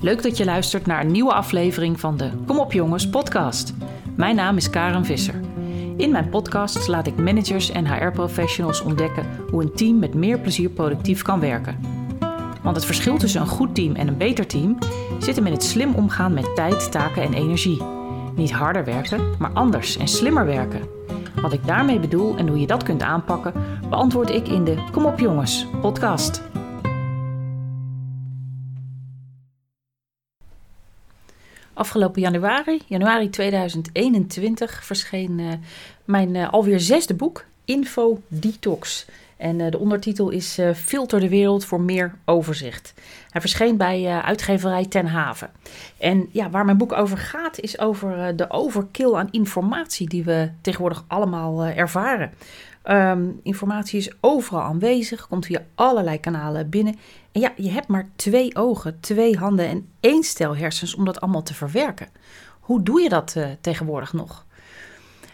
Leuk dat je luistert naar een nieuwe aflevering van de Kom op jongens podcast. Mijn naam is Karen Visser. In mijn podcast laat ik managers en HR-professionals ontdekken hoe een team met meer plezier productief kan werken. Want het verschil tussen een goed team en een beter team zit hem in het slim omgaan met tijd, taken en energie. Niet harder werken, maar anders en slimmer werken. Wat ik daarmee bedoel en hoe je dat kunt aanpakken, beantwoord ik in de Kom op jongens podcast. Afgelopen januari, januari 2021, verscheen uh, mijn uh, alweer zesde boek, Info Detox. En uh, de ondertitel is Filter de wereld voor meer overzicht. Hij verscheen bij uitgeverij Ten Haven. En ja, waar mijn boek over gaat, is over de overkill aan informatie die we tegenwoordig allemaal ervaren. Um, informatie is overal aanwezig, komt via allerlei kanalen binnen. En ja, je hebt maar twee ogen, twee handen en één stel hersens om dat allemaal te verwerken. Hoe doe je dat uh, tegenwoordig nog?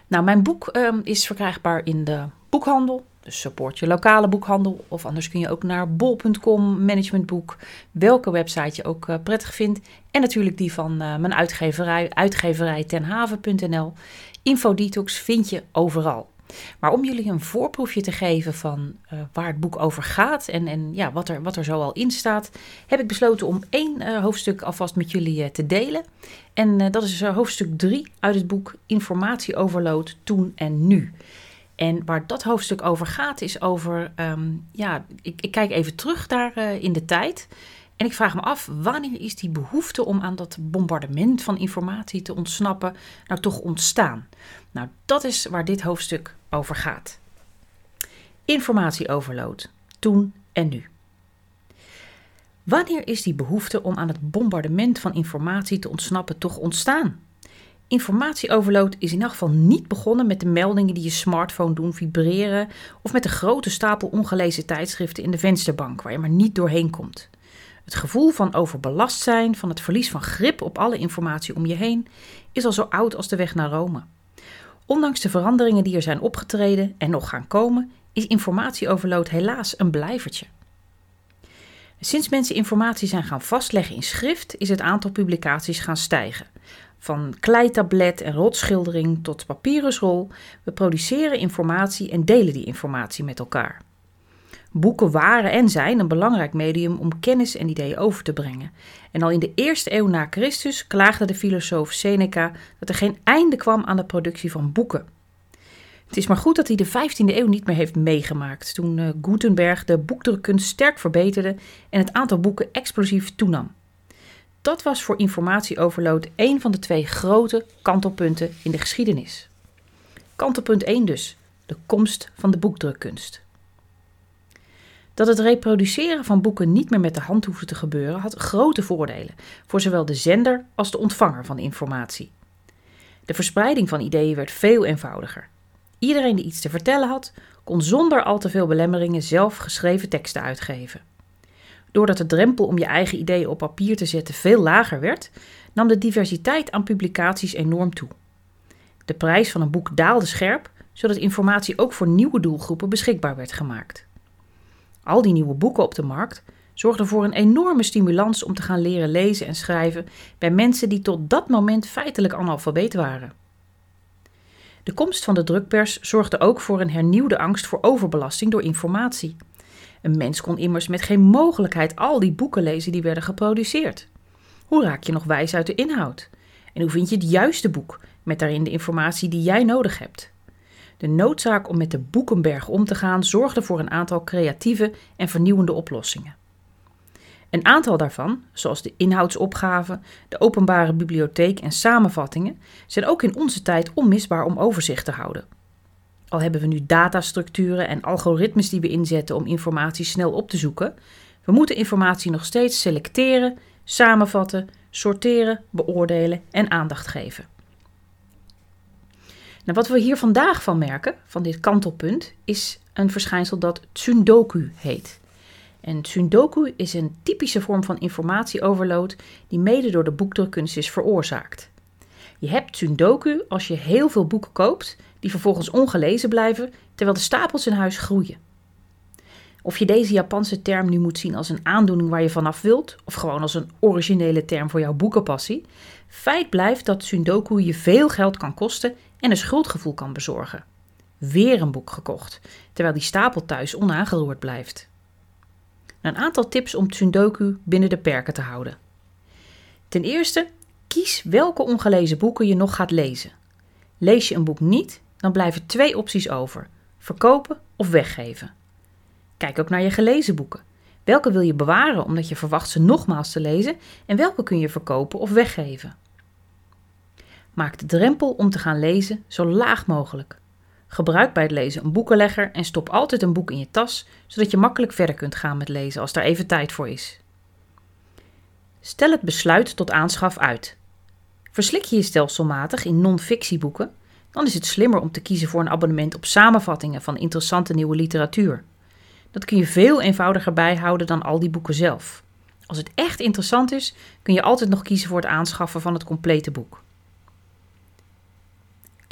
Nou, mijn boek um, is verkrijgbaar in de boekhandel. Dus support je lokale boekhandel. Of anders kun je ook naar bol.com, managementboek. Welke website je ook uh, prettig vindt. En natuurlijk die van uh, mijn uitgeverij, uitgeverij tenhaven.nl. Infodetox vind je overal. Maar om jullie een voorproefje te geven van uh, waar het boek over gaat en, en ja, wat, er, wat er zo al in staat, heb ik besloten om één uh, hoofdstuk alvast met jullie uh, te delen. En dat is hoofdstuk 3 uit het boek Informatieoverload toen en nu. En waar dat hoofdstuk over gaat, is over, um, ja, ik, ik, kijk even terug daar in de tijd. En ik vraag me af, wanneer is die behoefte om aan dat bombardement van informatie te ontsnappen nou toch ontstaan? Nou, dat is waar dit hoofdstuk over gaat. Informatieoverload, toen en nu. Wanneer is die behoefte om aan het bombardement van informatie te ontsnappen toch ontstaan? Informatieoverload is in elk geval niet begonnen met de meldingen die je smartphone doen vibreren of met de grote stapel ongelezen tijdschriften in de vensterbank waar je maar niet doorheen komt. Het gevoel van overbelast zijn, van het verlies van grip op alle informatie om je heen, is al zo oud als de weg naar Rome. Ondanks de veranderingen die er zijn opgetreden en nog gaan komen, is informatieoverload helaas een blijvertje. Sinds mensen informatie zijn gaan vastleggen in schrift, is het aantal publicaties gaan stijgen. Van kleitablet en rotschildering tot papyrusrol, we produceren informatie en delen die informatie met elkaar. Boeken waren en zijn een belangrijk medium om kennis en ideeën over te brengen. En al in de eerste eeuw na Christus klaagde de filosoof Seneca dat er geen einde kwam aan de productie van boeken. Het is maar goed dat hij de 15e eeuw niet meer heeft meegemaakt, toen uh, Gutenberg de boekdrukkunst sterk verbeterde en het aantal boeken explosief toenam. Dat was voor informatieoverload een van de twee grote kantelpunten in de geschiedenis. Kantelpunt 1 dus, de komst van de boekdrukkunst. Dat het reproduceren van boeken niet meer met de hand hoefde te gebeuren, had grote voordelen voor zowel de zender als de ontvanger van informatie. De verspreiding van ideeën werd veel eenvoudiger. Iedereen die iets te vertellen had, kon zonder al te veel belemmeringen zelf geschreven teksten uitgeven. Doordat de drempel om je eigen ideeën op papier te zetten veel lager werd, nam de diversiteit aan publicaties enorm toe. De prijs van een boek daalde scherp, zodat informatie ook voor nieuwe doelgroepen beschikbaar werd gemaakt. Al die nieuwe boeken op de markt zorgden voor een enorme stimulans om te gaan leren lezen en schrijven bij mensen die tot dat moment feitelijk analfabeet waren. De komst van de drukpers zorgde ook voor een hernieuwde angst voor overbelasting door informatie. Een mens kon immers met geen mogelijkheid al die boeken lezen die werden geproduceerd. Hoe raak je nog wijs uit de inhoud? En hoe vind je het juiste boek met daarin de informatie die jij nodig hebt? De noodzaak om met de boekenberg om te gaan zorgde voor een aantal creatieve en vernieuwende oplossingen. Een aantal daarvan, zoals de inhoudsopgave, de openbare bibliotheek en samenvattingen, zijn ook in onze tijd onmisbaar om overzicht te houden. Al hebben we nu datastructuren en algoritmes die we inzetten om informatie snel op te zoeken, we moeten informatie nog steeds selecteren, samenvatten, sorteren, beoordelen en aandacht geven. Nou, wat we hier vandaag van merken, van dit kantelpunt, is een verschijnsel dat tsundoku heet. En tsundoku is een typische vorm van informatieoverload die mede door de boekdrukkunst is veroorzaakt. Je hebt tsundoku als je heel veel boeken koopt die vervolgens ongelezen blijven terwijl de stapels in huis groeien. Of je deze Japanse term nu moet zien als een aandoening waar je vanaf wilt, of gewoon als een originele term voor jouw boekenpassie, feit blijft dat Sundoku je veel geld kan kosten en een schuldgevoel kan bezorgen. Weer een boek gekocht, terwijl die stapel thuis onaangeroerd blijft. Een aantal tips om Tsundoku binnen de perken te houden. Ten eerste, kies welke ongelezen boeken je nog gaat lezen. Lees je een boek niet, dan blijven twee opties over: verkopen of weggeven. Kijk ook naar je gelezen boeken. Welke wil je bewaren omdat je verwacht ze nogmaals te lezen en welke kun je verkopen of weggeven? Maak de drempel om te gaan lezen zo laag mogelijk. Gebruik bij het lezen een boekenlegger en stop altijd een boek in je tas, zodat je makkelijk verder kunt gaan met lezen als daar even tijd voor is. Stel het besluit tot aanschaf uit. Verslik je je stelselmatig in non-fictieboeken, dan is het slimmer om te kiezen voor een abonnement op samenvattingen van interessante nieuwe literatuur. Dat kun je veel eenvoudiger bijhouden dan al die boeken zelf. Als het echt interessant is, kun je altijd nog kiezen voor het aanschaffen van het complete boek.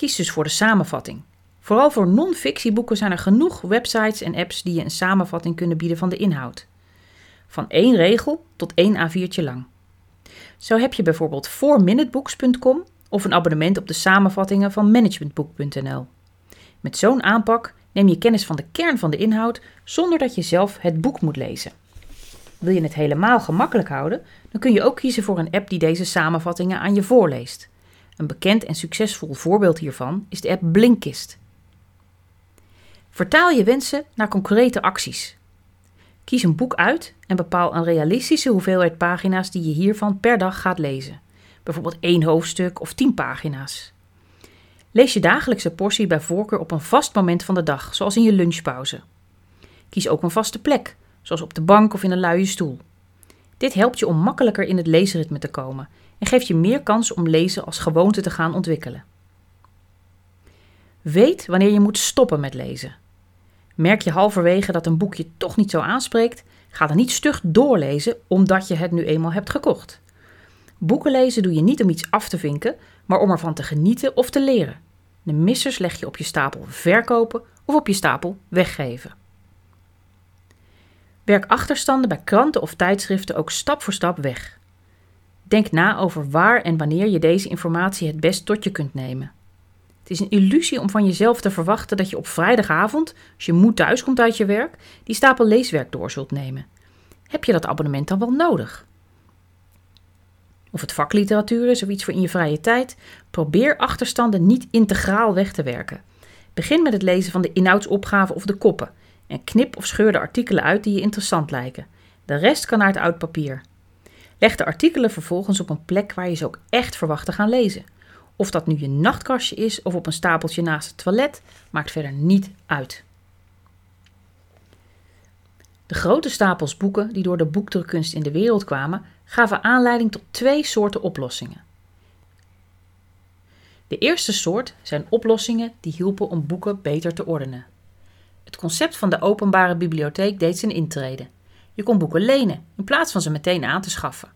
Kies dus voor de samenvatting. Vooral voor non-fictieboeken zijn er genoeg websites en apps die je een samenvatting kunnen bieden van de inhoud. Van één regel tot één A4'tje lang. Zo heb je bijvoorbeeld 4minutebooks.com of een abonnement op de samenvattingen van managementboek.nl. Met zo'n aanpak neem je kennis van de kern van de inhoud zonder dat je zelf het boek moet lezen. Wil je het helemaal gemakkelijk houden, dan kun je ook kiezen voor een app die deze samenvattingen aan je voorleest. Een bekend en succesvol voorbeeld hiervan is de app Blinkist. Vertaal je wensen naar concrete acties. Kies een boek uit en bepaal een realistische hoeveelheid pagina's die je hiervan per dag gaat lezen. Bijvoorbeeld één hoofdstuk of tien pagina's. Lees je dagelijkse portie bij voorkeur op een vast moment van de dag, zoals in je lunchpauze. Kies ook een vaste plek, zoals op de bank of in een luie stoel. Dit helpt je om makkelijker in het leesritme te komen en geeft je meer kans om lezen als gewoonte te gaan ontwikkelen. Weet wanneer je moet stoppen met lezen. Merk je halverwege dat een boek je toch niet zo aanspreekt, ga dan niet stug doorlezen omdat je het nu eenmaal hebt gekocht. Boeken lezen doe je niet om iets af te vinken, maar om ervan te genieten of te leren. De missers leg je op je stapel verkopen of op je stapel weggeven. Werk achterstanden bij kranten of tijdschriften ook stap voor stap weg. Denk na over waar en wanneer je deze informatie het best tot je kunt nemen. Het is een illusie om van jezelf te verwachten dat je op vrijdagavond, als je moe thuis komt uit je werk, die stapel leeswerk door zult nemen. Heb je dat abonnement dan wel nodig? Of het vakliteratuur is of iets voor in je vrije tijd, probeer achterstanden niet integraal weg te werken. Begin met het lezen van de inhoudsopgave of de koppen en knip of scheur de artikelen uit die je interessant lijken. De rest kan naar het oud papier. Leg de artikelen vervolgens op een plek waar je ze ook echt verwacht te gaan lezen. Of dat nu je nachtkastje is of op een stapeltje naast het toilet, maakt verder niet uit. De grote stapels boeken die door de boekdrukkunst in de wereld kwamen, gaven aanleiding tot twee soorten oplossingen. De eerste soort zijn oplossingen die hielpen om boeken beter te ordenen. Het concept van de openbare bibliotheek deed zijn intrede. Je kon boeken lenen in plaats van ze meteen aan te schaffen.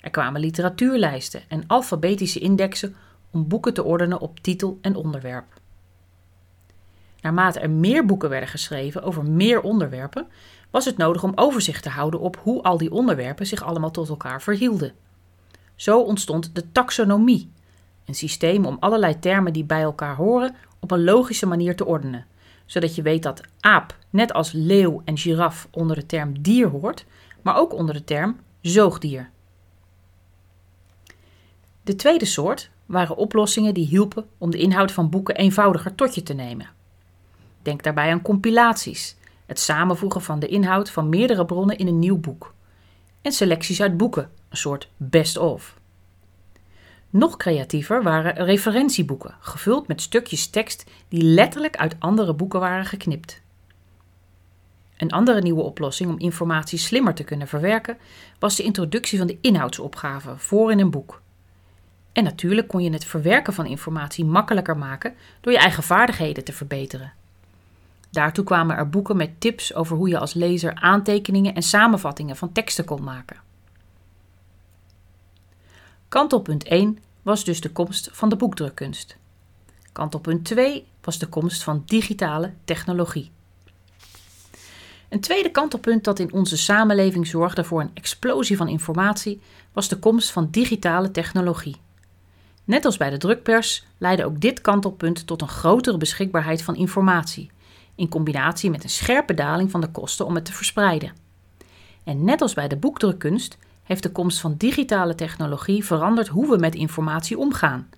Er kwamen literatuurlijsten en alfabetische indexen om boeken te ordenen op titel en onderwerp. Naarmate er meer boeken werden geschreven over meer onderwerpen, was het nodig om overzicht te houden op hoe al die onderwerpen zich allemaal tot elkaar verhielden. Zo ontstond de taxonomie, een systeem om allerlei termen die bij elkaar horen op een logische manier te ordenen, zodat je weet dat aap net als leeuw en giraf onder de term dier hoort, maar ook onder de term zoogdier. De tweede soort waren oplossingen die hielpen om de inhoud van boeken eenvoudiger tot je te nemen. Denk daarbij aan compilaties, het samenvoegen van de inhoud van meerdere bronnen in een nieuw boek, en selecties uit boeken, een soort best-of. Nog creatiever waren referentieboeken, gevuld met stukjes tekst die letterlijk uit andere boeken waren geknipt. Een andere nieuwe oplossing om informatie slimmer te kunnen verwerken was de introductie van de inhoudsopgave voor in een boek. En natuurlijk kon je het verwerken van informatie makkelijker maken door je eigen vaardigheden te verbeteren. Daartoe kwamen er boeken met tips over hoe je als lezer aantekeningen en samenvattingen van teksten kon maken. Kantelpunt 1 was dus de komst van de boekdrukkunst. Kantelpunt 2 was de komst van digitale technologie. Een tweede kantelpunt dat in onze samenleving zorgde voor een explosie van informatie was de komst van digitale technologie. Net als bij de drukpers leidde ook dit kantelpunt tot een grotere beschikbaarheid van informatie, in combinatie met een scherpe daling van de kosten om het te verspreiden. En net als bij de boekdrukkunst heeft de komst van digitale technologie veranderd hoe we met informatie omgaan.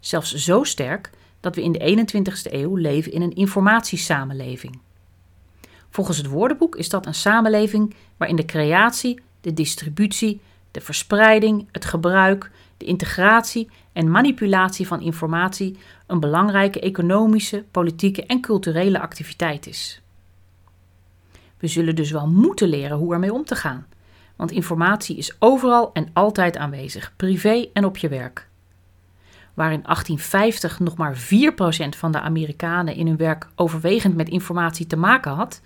Zelfs zo sterk dat we in de 21ste eeuw leven in een informatiesamenleving. Volgens het woordenboek is dat een samenleving waarin de creatie, de distributie, de verspreiding, het gebruik, de integratie en manipulatie van informatie een belangrijke economische, politieke en culturele activiteit is. We zullen dus wel moeten leren hoe ermee om te gaan, want informatie is overal en altijd aanwezig, privé en op je werk. Waar in 1850 nog maar 4% van de Amerikanen in hun werk overwegend met informatie te maken had,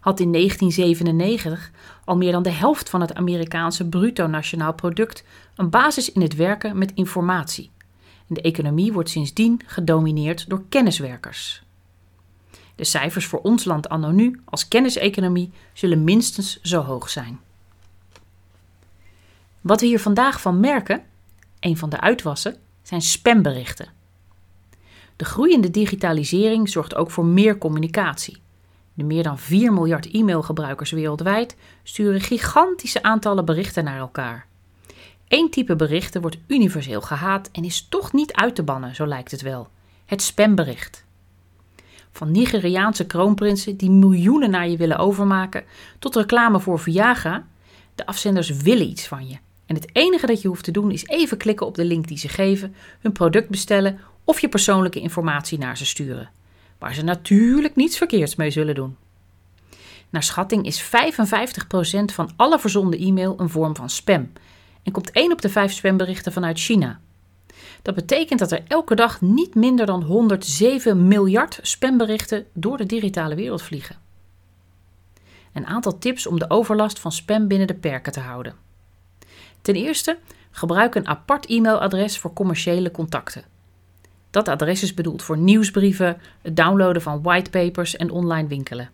had in 1997 al meer dan de helft van het Amerikaanse bruto nationaal product een basis in het werken met informatie. De economie wordt sindsdien gedomineerd door kenniswerkers. De cijfers voor ons land anno nu als kenniseconomie zullen minstens zo hoog zijn. Wat we hier vandaag van merken, een van de uitwassen, zijn spamberichten. De groeiende digitalisering zorgt ook voor meer communicatie. De meer dan 4 miljard e-mailgebruikers wereldwijd sturen gigantische aantallen berichten naar elkaar. Eén type berichten wordt universeel gehaat en is toch niet uit te bannen, zo lijkt het wel: het spambericht. Van Nigeriaanse kroonprinsen die miljoenen naar je willen overmaken, tot reclame voor Viagra. De afzenders willen iets van je. En het enige dat je hoeft te doen is even klikken op de link die ze geven, hun product bestellen of je persoonlijke informatie naar ze sturen waar ze natuurlijk niets verkeerds mee zullen doen. Naar schatting is 55% van alle verzonden e-mail een vorm van spam en komt 1 op de 5 spamberichten vanuit China. Dat betekent dat er elke dag niet minder dan 107 miljard spamberichten door de digitale wereld vliegen. Een aantal tips om de overlast van spam binnen de perken te houden. Ten eerste, gebruik een apart e-mailadres voor commerciële contacten. Dat adres is bedoeld voor nieuwsbrieven, het downloaden van whitepapers en online winkelen.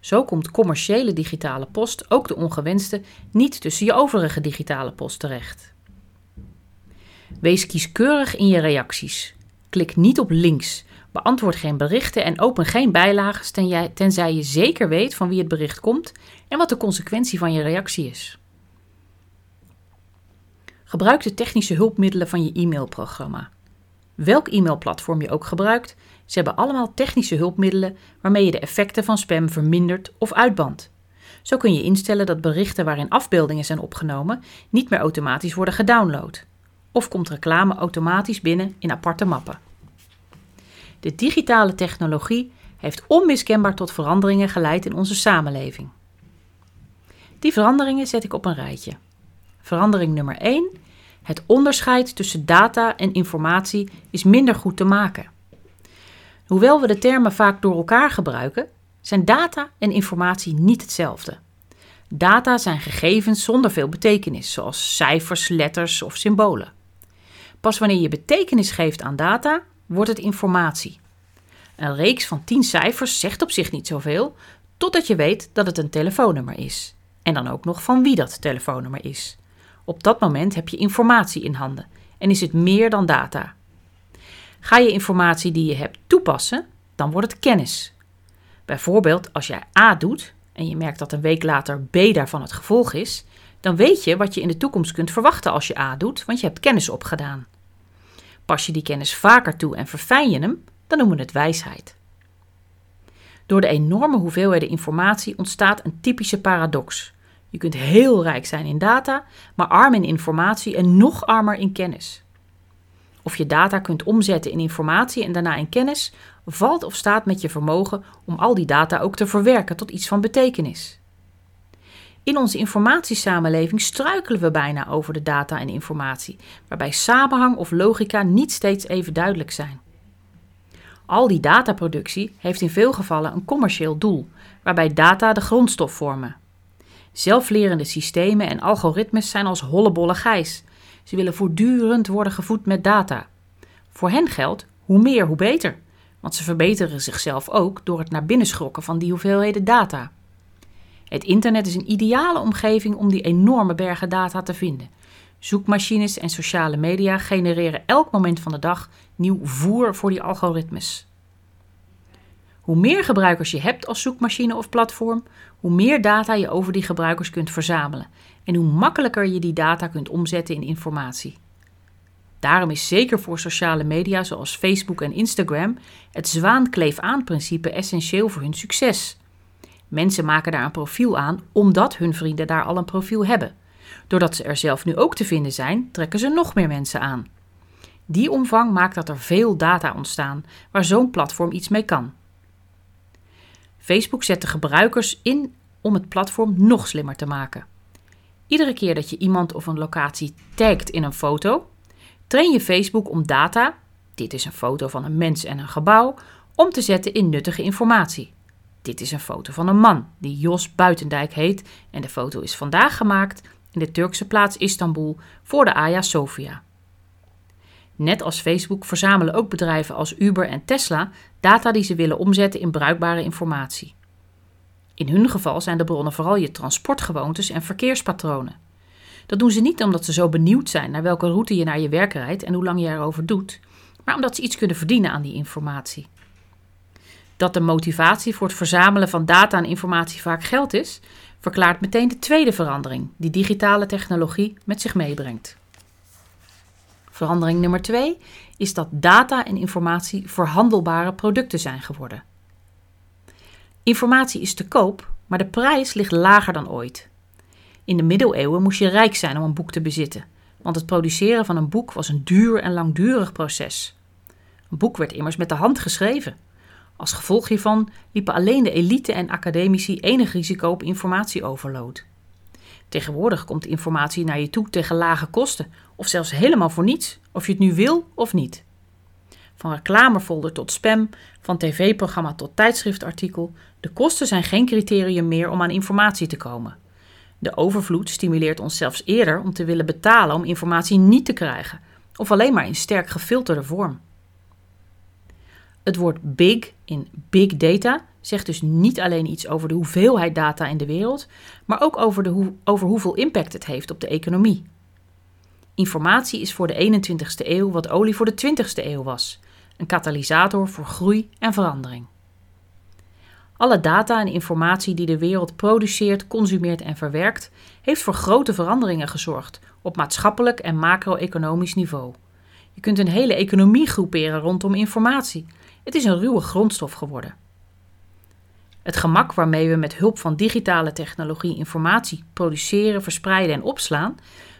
Zo komt commerciële digitale post, ook de ongewenste, niet tussen je overige digitale post terecht. Wees kieskeurig in je reacties. Klik niet op links, beantwoord geen berichten en open geen bijlagen tenzij je zeker weet van wie het bericht komt en wat de consequentie van je reactie is. Gebruik de technische hulpmiddelen van je e-mailprogramma. Welk e-mailplatform je ook gebruikt, ze hebben allemaal technische hulpmiddelen waarmee je de effecten van spam vermindert of uitbandt. Zo kun je instellen dat berichten waarin afbeeldingen zijn opgenomen niet meer automatisch worden gedownload. Of komt reclame automatisch binnen in aparte mappen. De digitale technologie heeft onmiskenbaar tot veranderingen geleid in onze samenleving. Die veranderingen zet ik op een rijtje. Verandering nummer 1 het onderscheid tussen data en informatie is minder goed te maken. Hoewel we de termen vaak door elkaar gebruiken, zijn data en informatie niet hetzelfde. Data zijn gegevens zonder veel betekenis, zoals cijfers, letters of symbolen. Pas wanneer je betekenis geeft aan data, wordt het informatie. Een reeks van 10 cijfers zegt op zich niet zoveel, totdat je weet dat het een telefoonnummer is. En dan ook nog van wie dat telefoonnummer is. Op dat moment heb je informatie in handen en is het meer dan data. Ga je informatie die je hebt toepassen, dan wordt het kennis. Bijvoorbeeld als jij A doet en je merkt dat een week later B daarvan het gevolg is, dan weet je wat je in de toekomst kunt verwachten als je A doet, want je hebt kennis opgedaan. Pas je die kennis vaker toe en verfijn je hem, dan noemen we het wijsheid. Door de enorme hoeveelheden informatie ontstaat een typische paradox. Je kunt heel rijk zijn in data, maar arm in informatie en nog armer in kennis. Of je data kunt omzetten in informatie en daarna in kennis, valt of staat met je vermogen om al die data ook te verwerken tot iets van betekenis. In onze informatiesamenleving struikelen we bijna over de data en informatie, waarbij samenhang of logica niet steeds even duidelijk zijn. Al die dataproductie heeft in veel gevallen een commercieel doel, waarbij data de grondstof vormen. Zelflerende systemen en algoritmes zijn als hollebolle gijs. Ze willen voortdurend worden gevoed met data. Voor hen geldt hoe meer, hoe beter. Want ze verbeteren zichzelf ook door het naar binnen schrokken van die hoeveelheden data. Het internet is een ideale omgeving om die enorme bergen data te vinden. Zoekmachines en sociale media genereren elk moment van de dag nieuw voer voor die algoritmes. Hoe meer gebruikers je hebt als zoekmachine of platform, hoe meer data je over die gebruikers kunt verzamelen en hoe makkelijker je die data kunt omzetten in informatie. Daarom is zeker voor sociale media zoals Facebook en Instagram het zwaan-kleef-aan-principe essentieel voor hun succes. Mensen maken daar een profiel aan omdat hun vrienden daar al een profiel hebben. Doordat ze er zelf nu ook te vinden zijn, trekken ze nog meer mensen aan. Die omvang maakt dat er veel data ontstaan waar zo'n platform iets mee kan. Facebook zet de gebruikers in om het platform nog slimmer te maken. Iedere keer dat je iemand of een locatie tagt in een foto, train je Facebook om data, dit is een foto van een mens en een gebouw, om te zetten in nuttige informatie. Dit is een foto van een man die Jos Buitendijk heet en de foto is vandaag gemaakt in de Turkse plaats Istanbul voor de Aya Sofia. Net als Facebook verzamelen ook bedrijven als Uber en Tesla data die ze willen omzetten in bruikbare informatie. In hun geval zijn de bronnen vooral je transportgewoontes en verkeerspatronen. Dat doen ze niet omdat ze zo benieuwd zijn naar welke route je naar je werk rijdt en hoe lang je erover doet, maar omdat ze iets kunnen verdienen aan die informatie. Dat de motivatie voor het verzamelen van data en informatie vaak geld is, verklaart meteen de tweede verandering die digitale technologie met zich meebrengt. Verandering nummer twee is dat data en informatie verhandelbare producten zijn geworden. Informatie is te koop, maar de prijs ligt lager dan ooit. In de middeleeuwen moest je rijk zijn om een boek te bezitten, want het produceren van een boek was een duur en langdurig proces. Een boek werd immers met de hand geschreven. Als gevolg hiervan liepen alleen de elite en academici enig risico op informatieoverload. Tegenwoordig komt informatie naar je toe tegen lage kosten, of zelfs helemaal voor niets, of je het nu wil of niet. Van reclamefolder tot spam, van tv-programma tot tijdschriftartikel, de kosten zijn geen criterium meer om aan informatie te komen. De overvloed stimuleert ons zelfs eerder om te willen betalen om informatie niet te krijgen, of alleen maar in sterk gefilterde vorm. Het woord big in big data zegt dus niet alleen iets over de hoeveelheid data in de wereld, maar ook over, de over hoeveel impact het heeft op de economie. Informatie is voor de 21ste eeuw wat olie voor de 20ste eeuw was: een katalysator voor groei en verandering. Alle data en informatie die de wereld produceert, consumeert en verwerkt, heeft voor grote veranderingen gezorgd op maatschappelijk en macro-economisch niveau. Je kunt een hele economie groeperen rondom informatie. Het is een ruwe grondstof geworden. Het gemak waarmee we met hulp van digitale technologie informatie produceren, verspreiden en opslaan,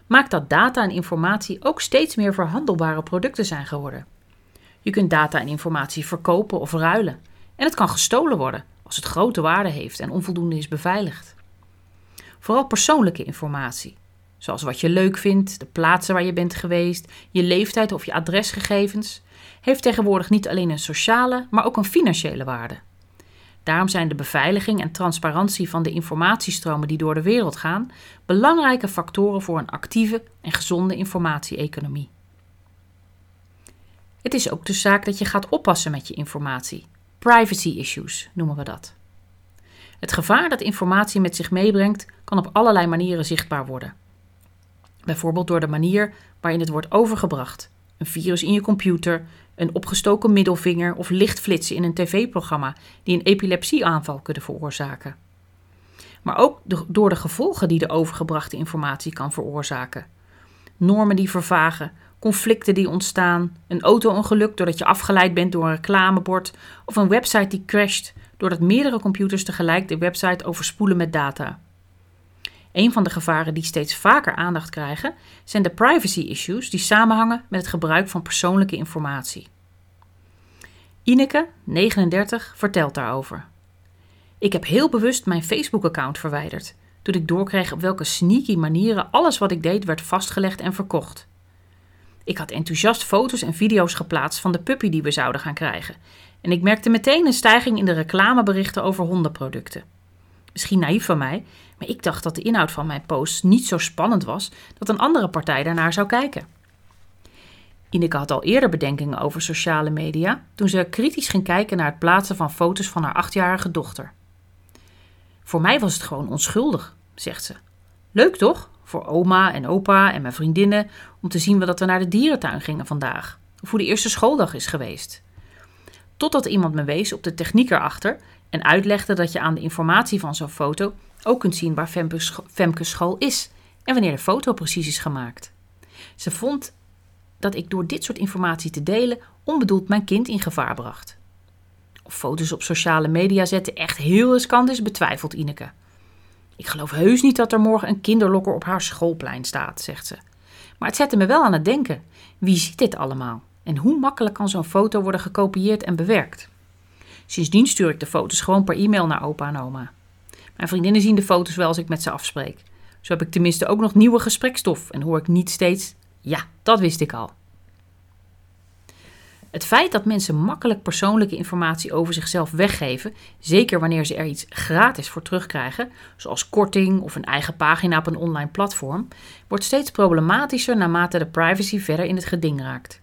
maakt dat data en informatie ook steeds meer verhandelbare producten zijn geworden. Je kunt data en informatie verkopen of ruilen. En het kan gestolen worden als het grote waarde heeft en onvoldoende is beveiligd. Vooral persoonlijke informatie, zoals wat je leuk vindt, de plaatsen waar je bent geweest, je leeftijd of je adresgegevens, heeft tegenwoordig niet alleen een sociale, maar ook een financiële waarde. Daarom zijn de beveiliging en transparantie van de informatiestromen die door de wereld gaan belangrijke factoren voor een actieve en gezonde informatie-economie. Het is ook de zaak dat je gaat oppassen met je informatie. Privacy issues noemen we dat. Het gevaar dat informatie met zich meebrengt kan op allerlei manieren zichtbaar worden. Bijvoorbeeld door de manier waarin het wordt overgebracht. Een virus in je computer, een opgestoken middelvinger of lichtflitsen in een tv-programma die een epilepsieaanval kunnen veroorzaken. Maar ook door de gevolgen die de overgebrachte informatie kan veroorzaken. Normen die vervagen, conflicten die ontstaan, een auto-ongeluk doordat je afgeleid bent door een reclamebord of een website die crasht doordat meerdere computers tegelijk de website overspoelen met data. Een van de gevaren die steeds vaker aandacht krijgen zijn de privacy issues die samenhangen met het gebruik van persoonlijke informatie. Ineke, 39, vertelt daarover. Ik heb heel bewust mijn Facebook-account verwijderd toen ik doorkreeg op welke sneaky manieren alles wat ik deed werd vastgelegd en verkocht. Ik had enthousiast foto's en video's geplaatst van de puppy die we zouden gaan krijgen. En ik merkte meteen een stijging in de reclameberichten over hondenproducten. Misschien naïef van mij, ik dacht dat de inhoud van mijn posts niet zo spannend was dat een andere partij daarnaar zou kijken. Ineke had al eerder bedenkingen over sociale media toen ze kritisch ging kijken naar het plaatsen van foto's van haar achtjarige dochter. Voor mij was het gewoon onschuldig, zegt ze. Leuk toch? Voor oma en opa en mijn vriendinnen om te zien dat we naar de dierentuin gingen vandaag. Of hoe de eerste schooldag is geweest. Totdat iemand me wees op de techniek erachter en uitlegde dat je aan de informatie van zo'n foto ook kunt zien waar Femke's school is en wanneer de foto precies is gemaakt. Ze vond dat ik door dit soort informatie te delen onbedoeld mijn kind in gevaar bracht. Of foto's op sociale media zetten echt heel riskant is, betwijfelt Ineke. Ik geloof heus niet dat er morgen een kinderlokker op haar schoolplein staat, zegt ze. Maar het zette me wel aan het denken. Wie ziet dit allemaal? En hoe makkelijk kan zo'n foto worden gekopieerd en bewerkt? Sindsdien stuur ik de foto's gewoon per e-mail naar opa en oma. Mijn vriendinnen zien de foto's wel als ik met ze afspreek. Zo heb ik tenminste ook nog nieuwe gesprekstof en hoor ik niet steeds: ja, dat wist ik al. Het feit dat mensen makkelijk persoonlijke informatie over zichzelf weggeven, zeker wanneer ze er iets gratis voor terugkrijgen, zoals korting of een eigen pagina op een online platform, wordt steeds problematischer naarmate de privacy verder in het geding raakt.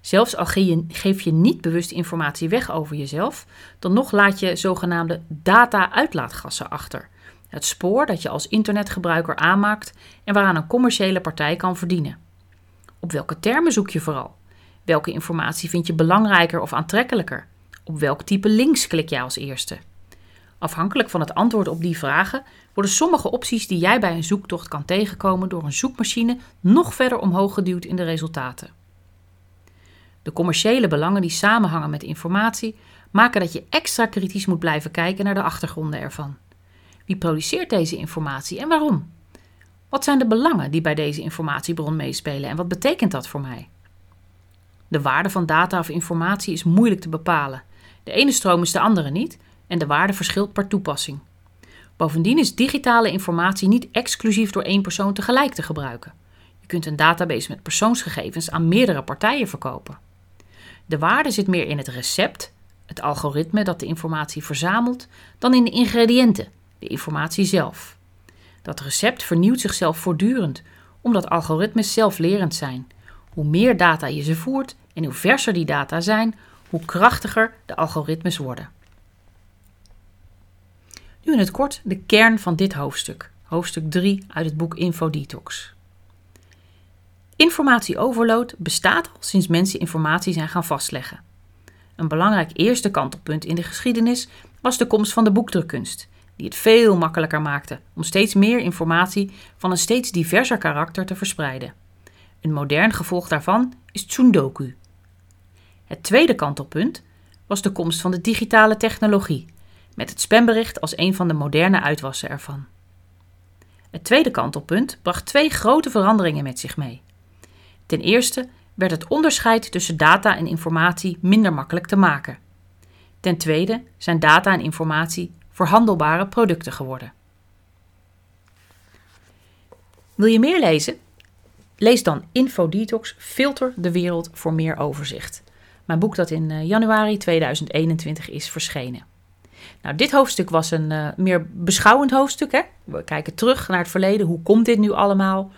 Zelfs al geef je niet bewust informatie weg over jezelf, dan nog laat je zogenaamde data-uitlaatgassen achter. Het spoor dat je als internetgebruiker aanmaakt en waaraan een commerciële partij kan verdienen. Op welke termen zoek je vooral? Welke informatie vind je belangrijker of aantrekkelijker? Op welk type links klik jij als eerste? Afhankelijk van het antwoord op die vragen worden sommige opties die jij bij een zoektocht kan tegenkomen door een zoekmachine nog verder omhoog geduwd in de resultaten. De commerciële belangen die samenhangen met informatie maken dat je extra kritisch moet blijven kijken naar de achtergronden ervan. Wie produceert deze informatie en waarom? Wat zijn de belangen die bij deze informatiebron meespelen en wat betekent dat voor mij? De waarde van data of informatie is moeilijk te bepalen. De ene stroom is de andere niet en de waarde verschilt per toepassing. Bovendien is digitale informatie niet exclusief door één persoon tegelijk te gebruiken. Je kunt een database met persoonsgegevens aan meerdere partijen verkopen. De waarde zit meer in het recept, het algoritme dat de informatie verzamelt, dan in de ingrediënten, de informatie zelf. Dat recept vernieuwt zichzelf voortdurend, omdat algoritmes zelflerend zijn. Hoe meer data je ze voert en hoe verser die data zijn, hoe krachtiger de algoritmes worden. Nu in het kort de kern van dit hoofdstuk, hoofdstuk 3 uit het boek Infodetox. Informatieoverload bestaat al sinds mensen informatie zijn gaan vastleggen. Een belangrijk eerste kantelpunt in de geschiedenis was de komst van de boekdrukkunst, die het veel makkelijker maakte om steeds meer informatie van een steeds diverser karakter te verspreiden. Een modern gevolg daarvan is Tsundoku. Het tweede kantelpunt was de komst van de digitale technologie, met het spambericht als een van de moderne uitwassen ervan. Het tweede kantelpunt bracht twee grote veranderingen met zich mee. Ten eerste werd het onderscheid tussen data en informatie minder makkelijk te maken. Ten tweede zijn data en informatie verhandelbare producten geworden. Wil je meer lezen? Lees dan Infodetox Filter de wereld voor meer overzicht. Mijn boek dat in eh, januari 2021 is verschenen. Nou, dit hoofdstuk was een uh, meer beschouwend hoofdstuk. Hè? We kijken terug naar het verleden. Hoe komt dit nu allemaal?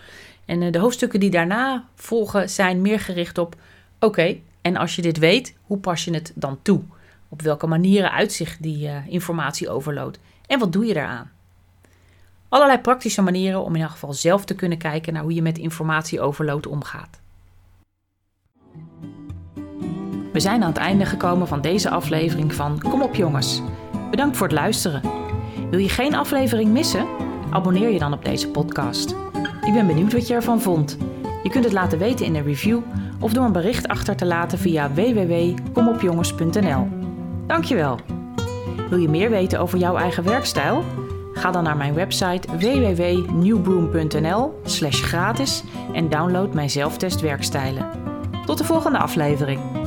En uh, de hoofdstukken die daarna volgen zijn meer gericht op: oké, en als je dit weet, hoe pas je het dan toe? Op welke manieren uitzicht die uh, informatie overload? En wat doe je daaraan? Allerlei praktische manieren om in elk geval zelf te kunnen kijken naar hoe je met informatieoverload omgaat. We zijn aan het einde gekomen van deze aflevering van Kom op jongens. Bedankt voor het luisteren. Wil je geen aflevering missen? Abonneer je dan op deze podcast. Ik ben benieuwd wat je ervan vond. Je kunt het laten weten in een review of door een bericht achter te laten via www.komopjongens.nl. Dankjewel. Wil je meer weten over jouw eigen werkstijl? Ga dan naar mijn website www.newbroom.nl/gratis en download mijn zelftest werkstijlen. Tot de volgende aflevering.